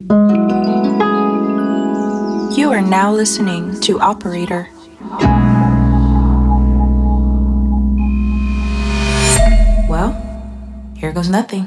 You are now listening to Operator. Well, here goes nothing.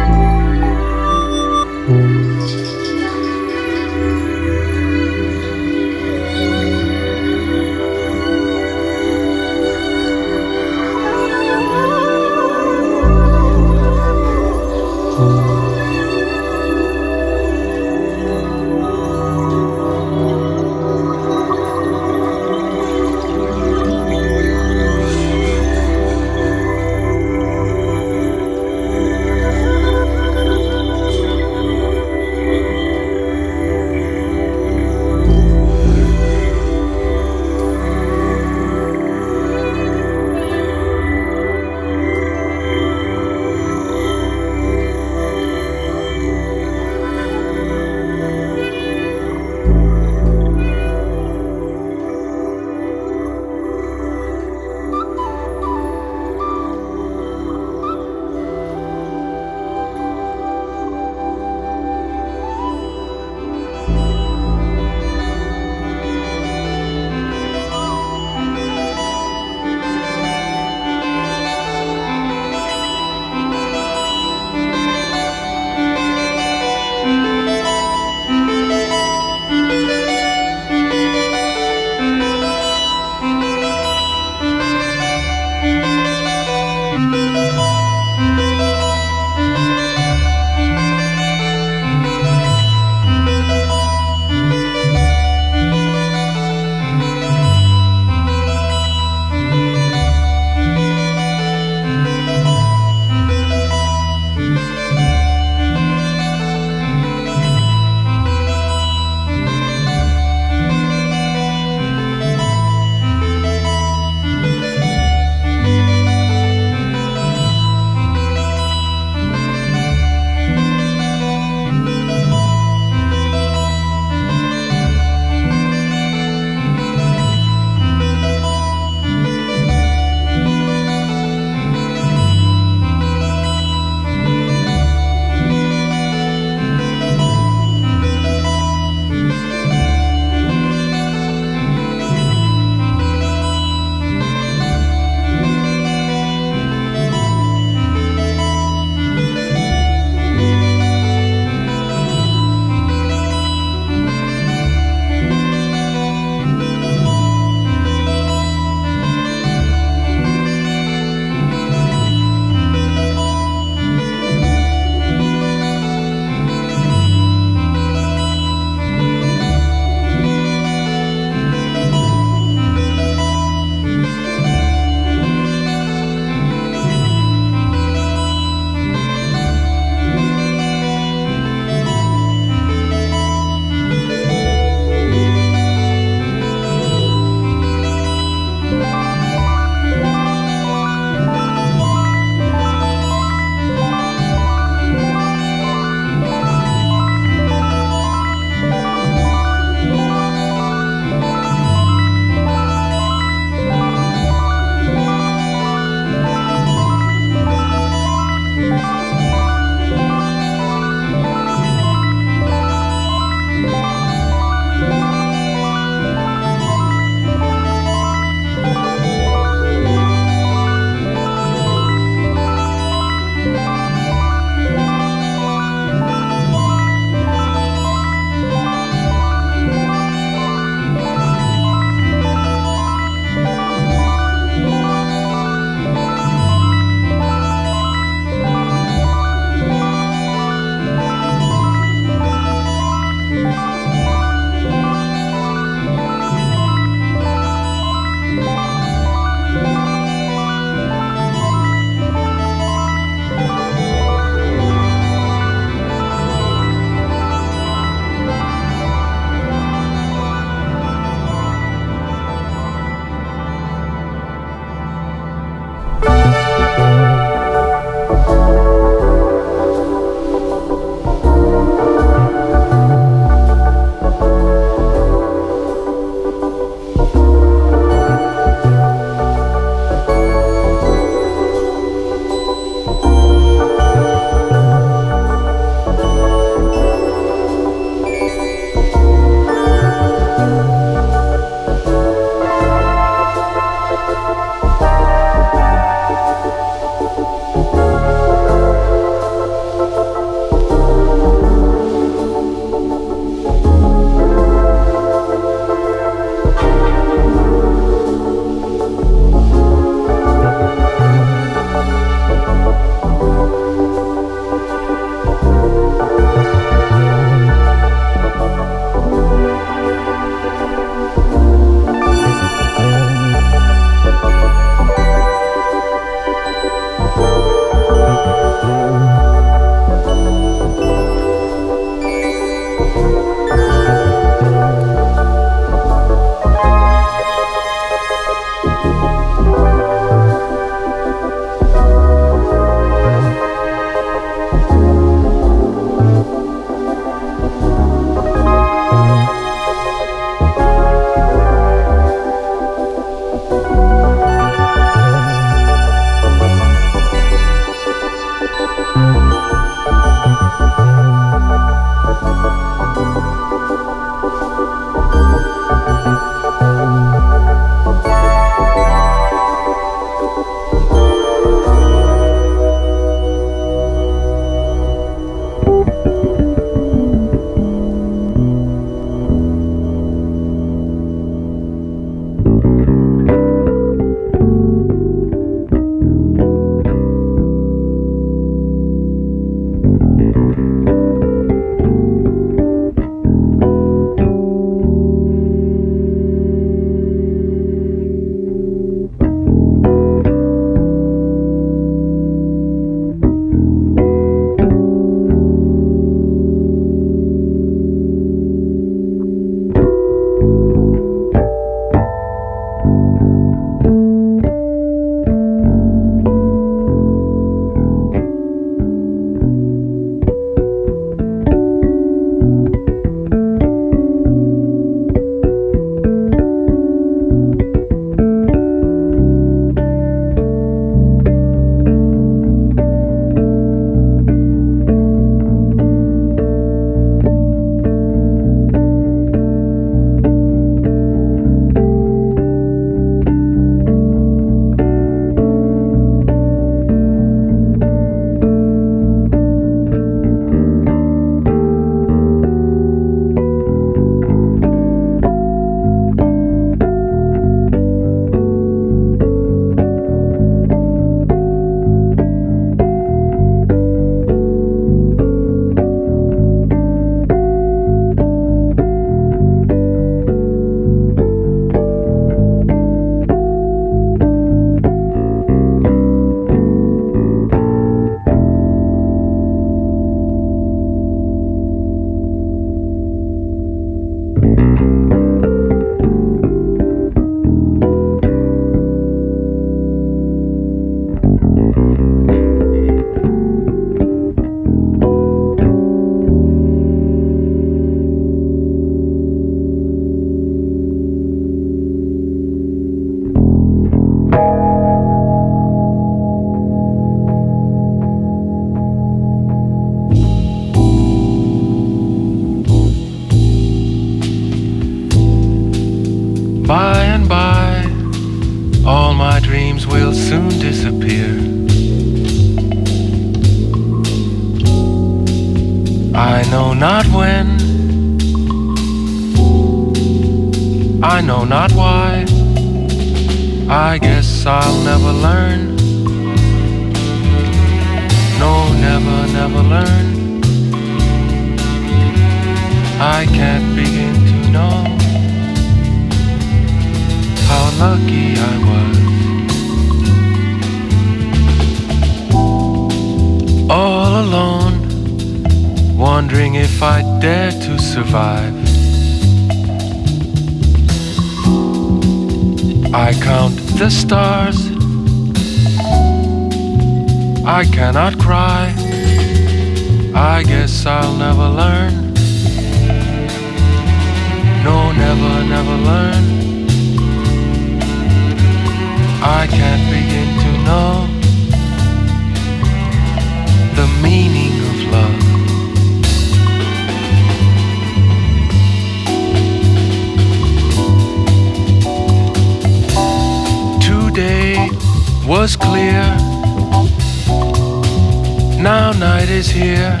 here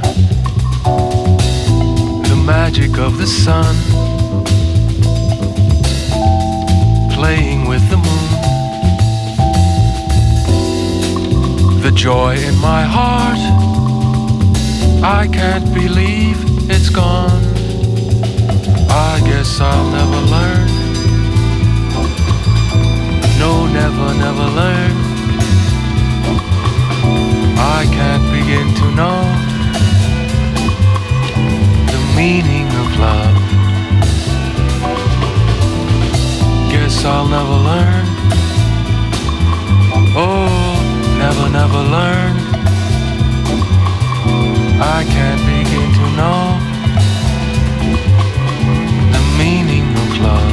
the magic of the sun playing with the moon. The joy in my heart, I can't believe it's gone. I guess I'll never learn. No, never, never learn. I can't begin to know meaning of love. Guess I'll never learn. Oh never, never learn. I can't begin to know the meaning of love.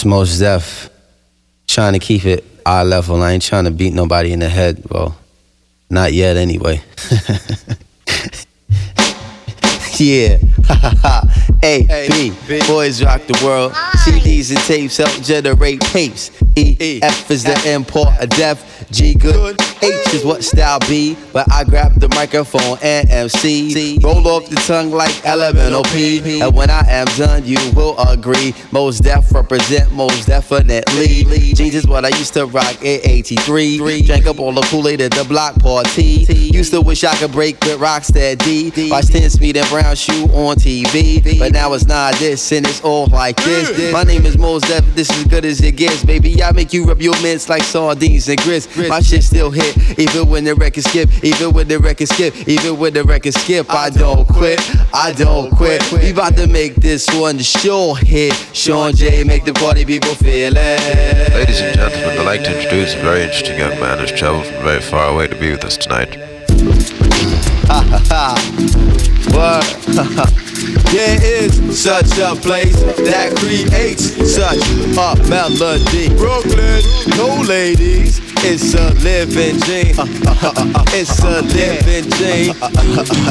It's Mos Def. Trying to keep it eye level. I ain't trying to beat nobody in the head. Well, not yet anyway. yeah. A, B, boys rock the world. CDs and tapes help generate tapes. E, F is the import of death. G, good. H is what style be. But I grab the microphone and MC. Roll off the tongue like elemental P. And when I am done, you will agree. Mos Def represent most definitely. Jeans is what I used to rock at 83. Drank up all the Kool-Aid at the block party. Used to wish I could break with Rocksteady. Watch 10 speed and brown shoe on TV. But now it's not this and it's all like this. Mm. My name is Mos Def, this is good as it gets, baby. I make you rub your mints like sardines and grits. My shit still hit, even when the record skip, even when the record skip, even when the record skip. I don't quit, I don't quit. We about to make this one the sure hit. Shawn J, make the party people feel it. Ladies and gentlemen, I'd like to introduce a very interesting young man who's traveled from very far away to be with us tonight. Ha ha ha. What? There is such a place that creates such a melody. Brooklyn, no ladies, it's a living dream. It's a living dream.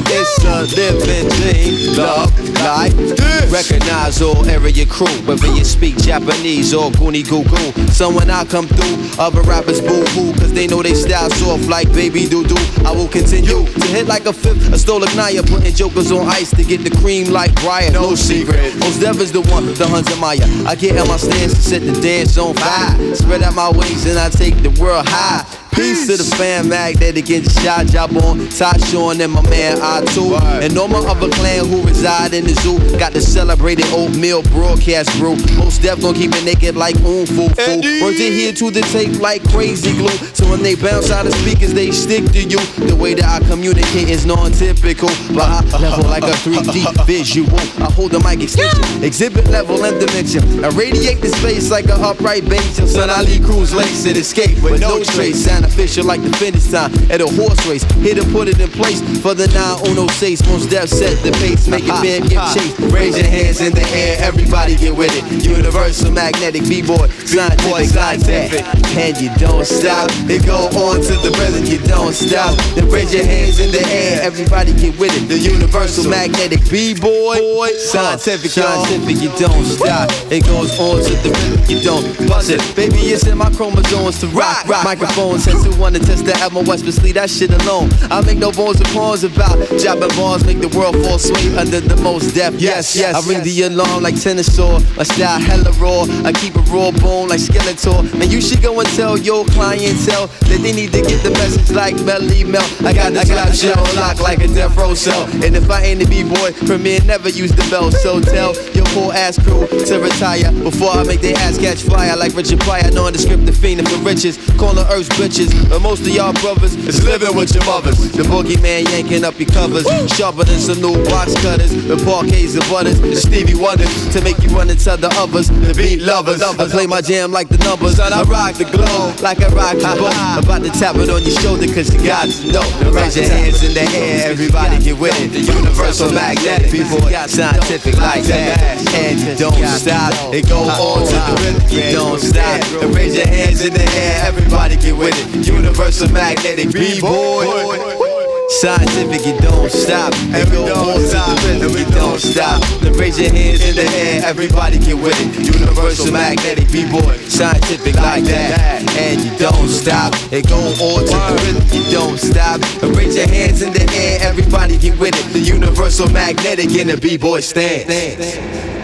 It's a living dream. Love like this. Recognize all area crew, whether you speak Japanese or Goonie Goo Goo. So when I come through, other rappers boo hoo, cause they know they style soft like baby doo doo. I will continue to hit like a fifth, a stolen Naya, putting jokers on ice to get the cream like Brian. No secret. Mos Def is the one, the Hunter Maya. I get in my stance to set the dance on fire. Spread out my wings and I take the world high. Peace to the fan magnetic and shot job on Tyshawn and my man I2 and all my other clan who reside in the zoo got the celebrated oatmeal broadcast brew. Mos Def gon' keep it naked like oom foo foo. Words it here to the tape like crazy glue. So when they bounce out of speakers, they stick to you. The way that I communicate is non-typical, but I level like a 3D visual. I hold the mic extension, exhibit level and dimension. I radiate the space like a upright bench. Son, I lead cruise lace and escape with no trace. Sound official like the finish time at a horse race. Here to put it in place for the 906. Mos Def set the pace, make it bam, get chase. Raise your hands in the air, everybody get with it. Universal magnetic b-boy, scientific, scientific. And you don't stop. It go on to the rhythm, you don't stop. Then raise your hands in the air, everybody get with it. The universal magnetic b-boy, scientific, scientific, you don't stop. It goes on to the rhythm, you don't bust it. Baby, it's in my chromosomes to rock, rock. Microphone who wanna test the West, but leave that shit alone. I make no bones or pawns about jobbing bars, make the world fall asleep under the Mos Def. Yes, yes. I ring the alarm like tennis saw. My style hella raw. I keep a raw bone like Skeletor. Man, you should go and tell your clientele that they need to get the message like Melle Mel. I got the shit on lock like a death row cell. And if I ain't a b-boy, Premier never use the bell. So tell your poor ass crew to retire before I make their ass catch fire like Richard Pryor. Nondescriptive fiend for riches, calling earth's bitches. But most of y'all brothers is living with your mothers. The boogeyman yanking up your covers, sharper than some new box cutters. The parquets and butters, the Stevie Wonders to make you run and tell the others, the beat lovers. I play my jam like the numbers. I rock the glow like I rock the boat. About to tap it on your shoulder cause you got to know. Raise your hands in the air, everybody get with it. The universal magnetic, people got scientific like that. And you don't stop, it go on to the rhythm, you don't stop. And raise your hands in the air, everybody get with it. Universal magnetic b-boy. Scientific, you don't stop. And on to the rhythm, you don't stop. Then raise your hands in the air, everybody get with it. Universal magnetic b-boy, scientific like that. And you don't stop. It go on to the rhythm, you don't stop. And raise your hands in the air, everybody get with it. The universal magnetic in the b-boy stance.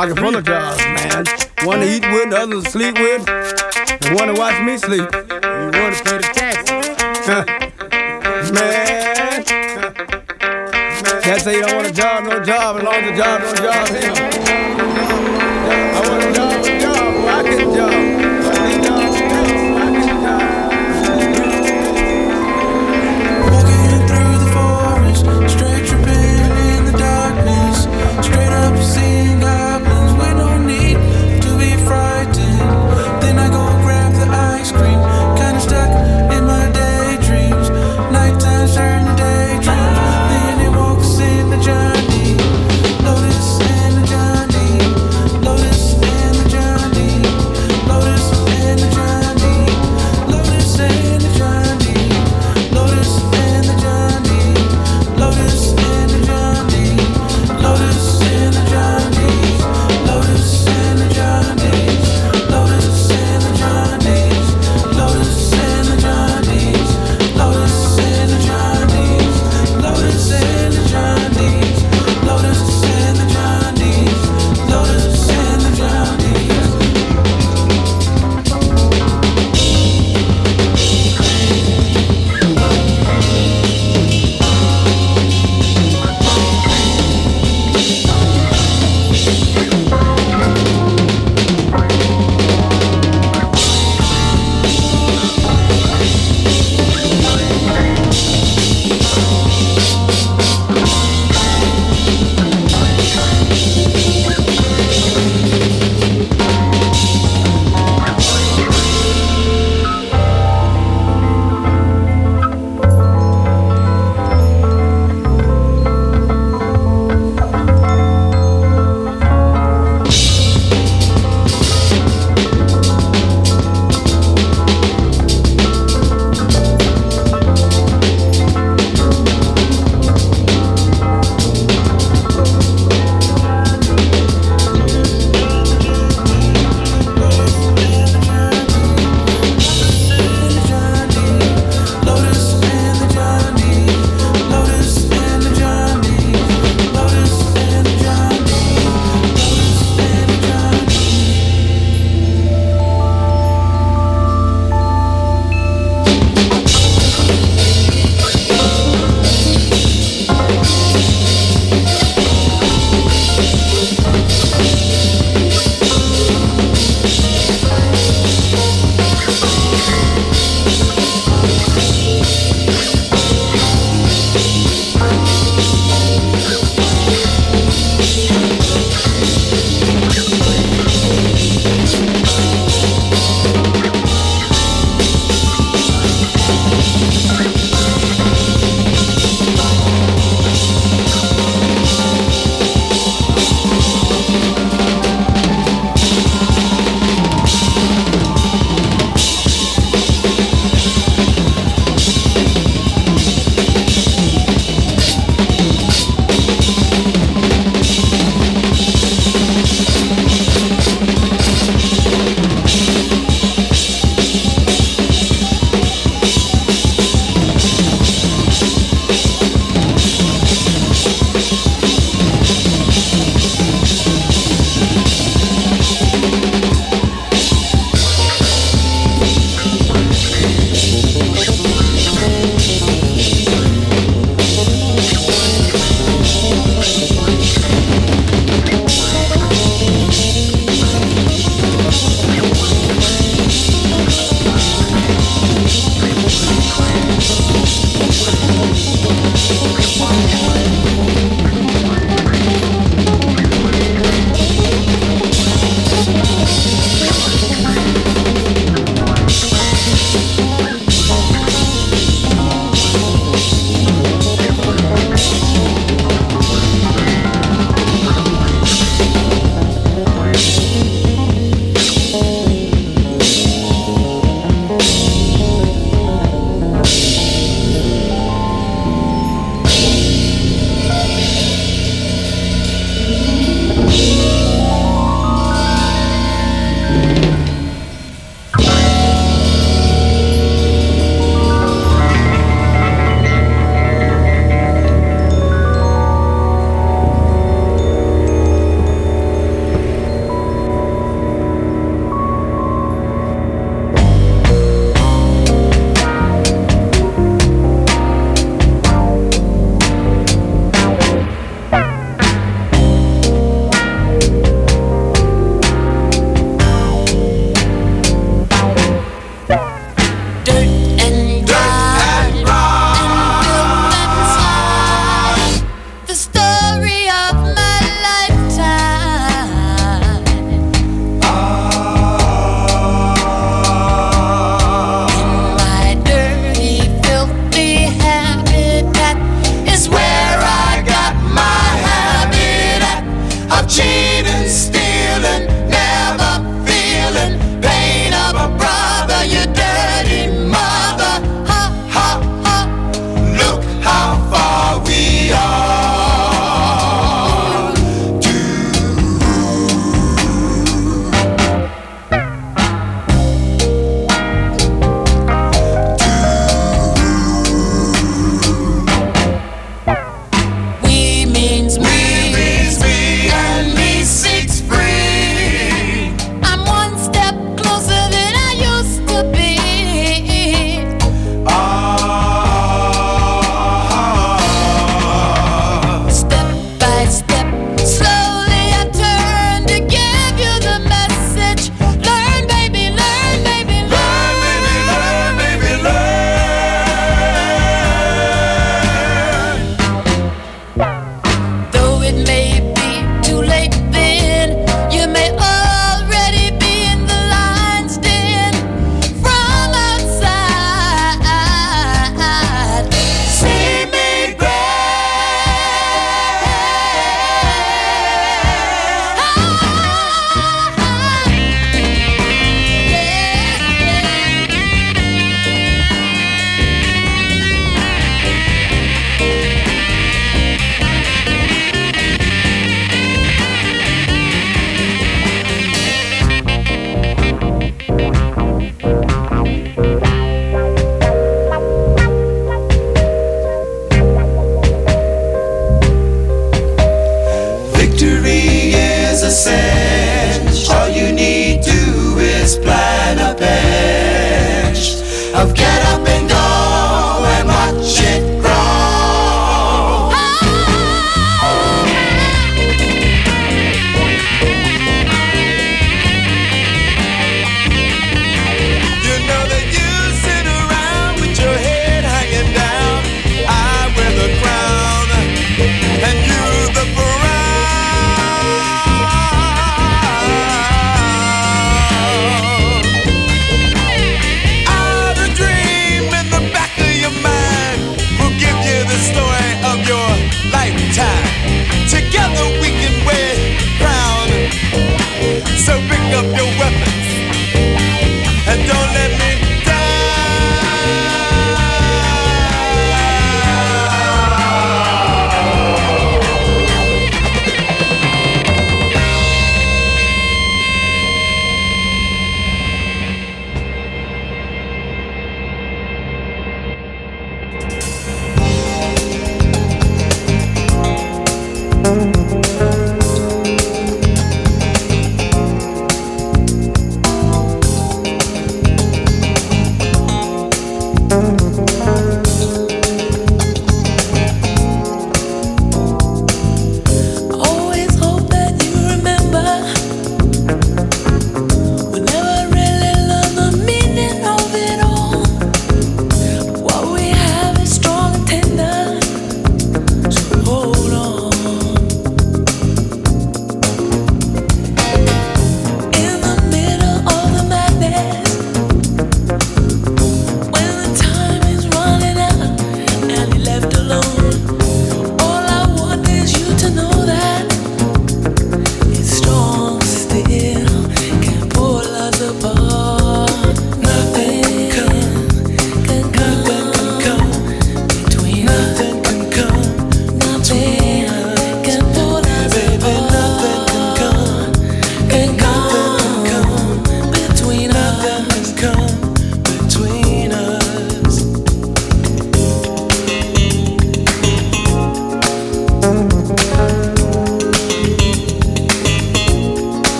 I can apologize, man. One to eat with, another to sleep with, and one to watch me sleep. And you want to pay the taxes. man. Can't say you don't want a job, no job, as long as the job, no job.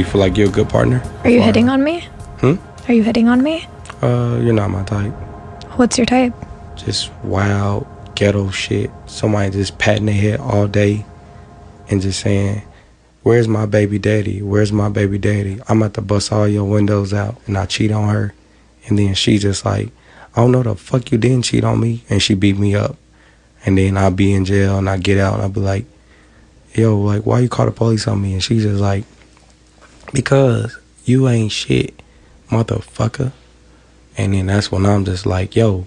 You feel like you're a good partner? Are you Or- hitting on me? Hmm? Are you hitting on me? Uh, you're not my type. What's your type? Just wild ghetto shit. Somebody just patting their head all day and just saying, "Where's my baby daddy? Where's my baby daddy? I'm about to bust all your windows out and I cheat on her." And then she just like, "I don't know the fuck you didn't cheat on me," and she beat me up. And then I'll be in jail and I get out and I'll be like, "Yo, like why you call the police on me?" And she's just like, "Because you ain't shit, motherfucker." And then that's when I'm just like, "Yo,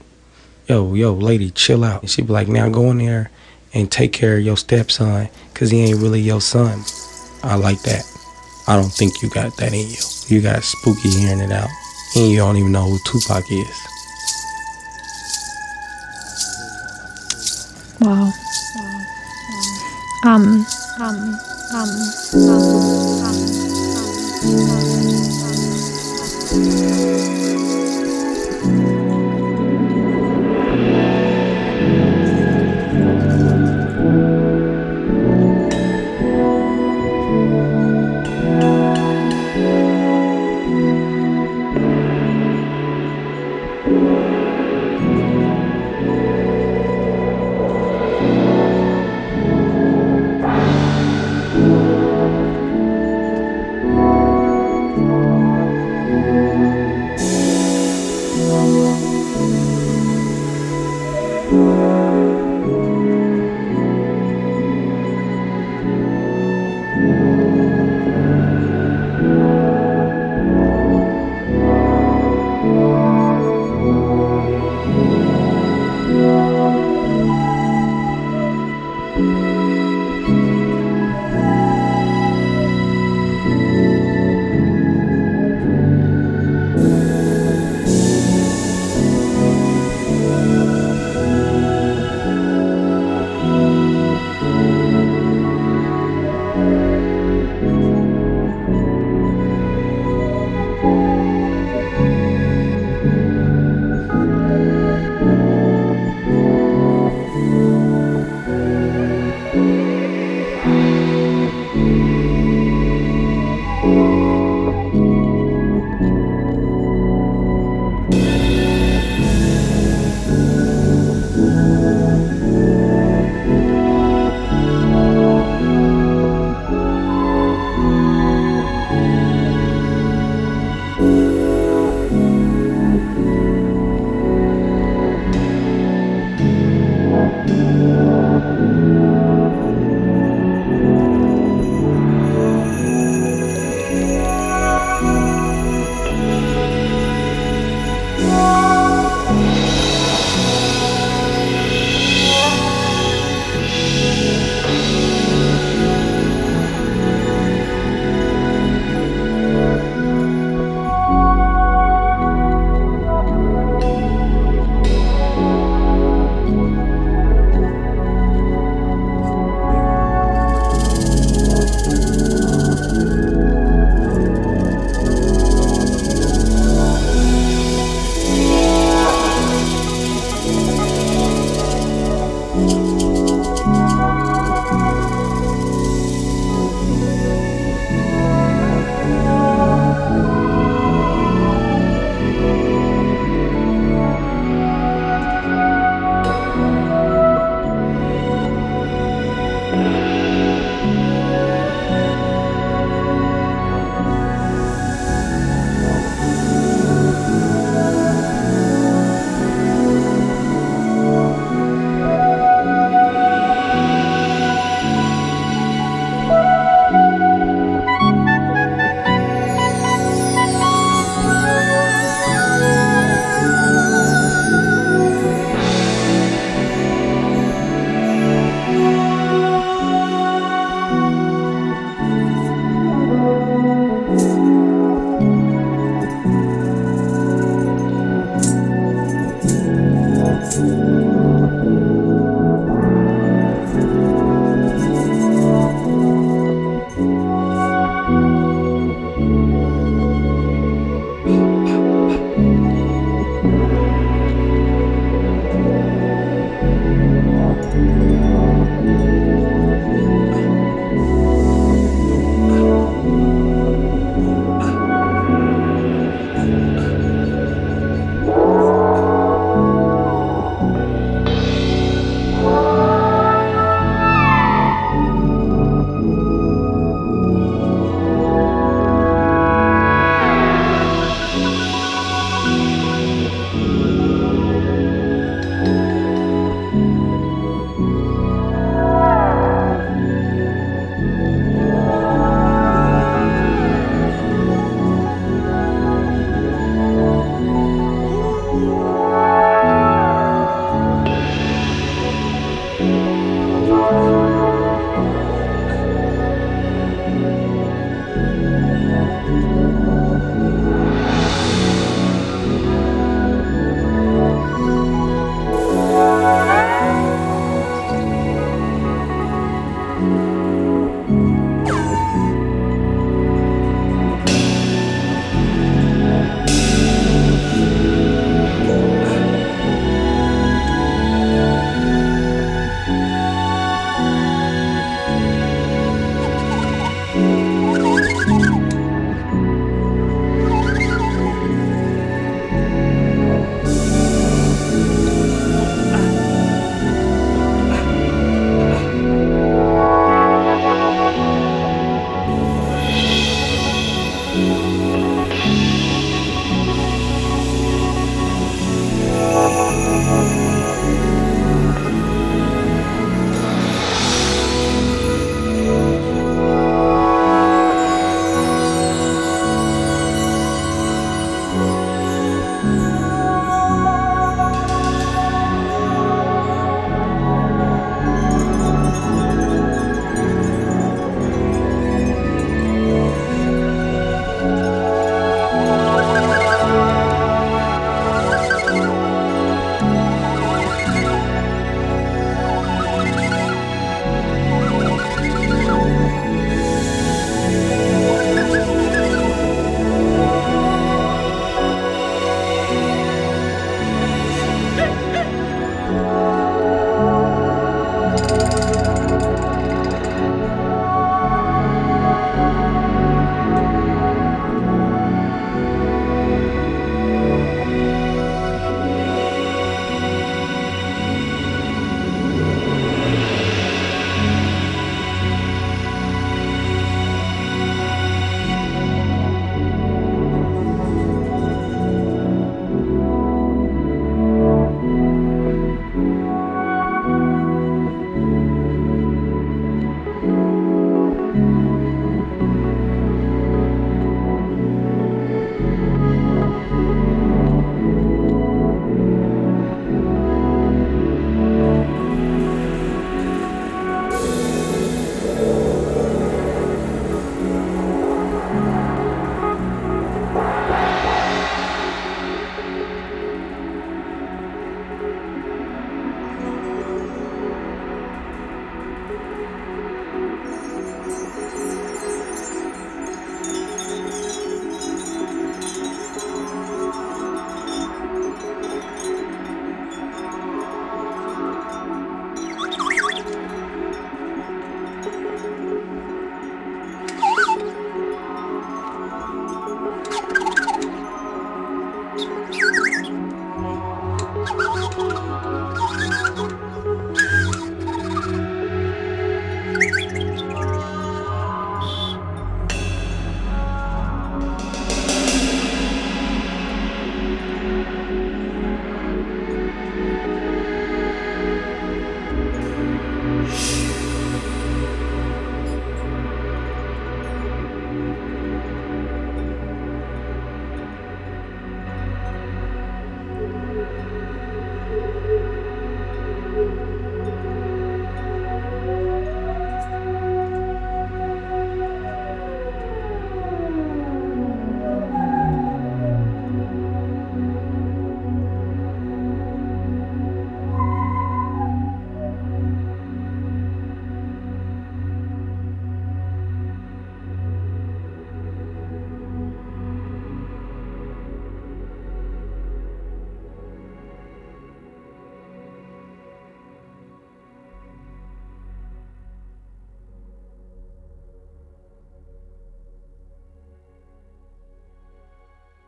yo, yo, lady, chill out. And she be like, now go in there and take care of your stepson because he ain't really your son. I like that. I don't think you got that in you. You got spooky hearing it out. And you don't even know who Tupac is. Wow. Um, um, um, um, um.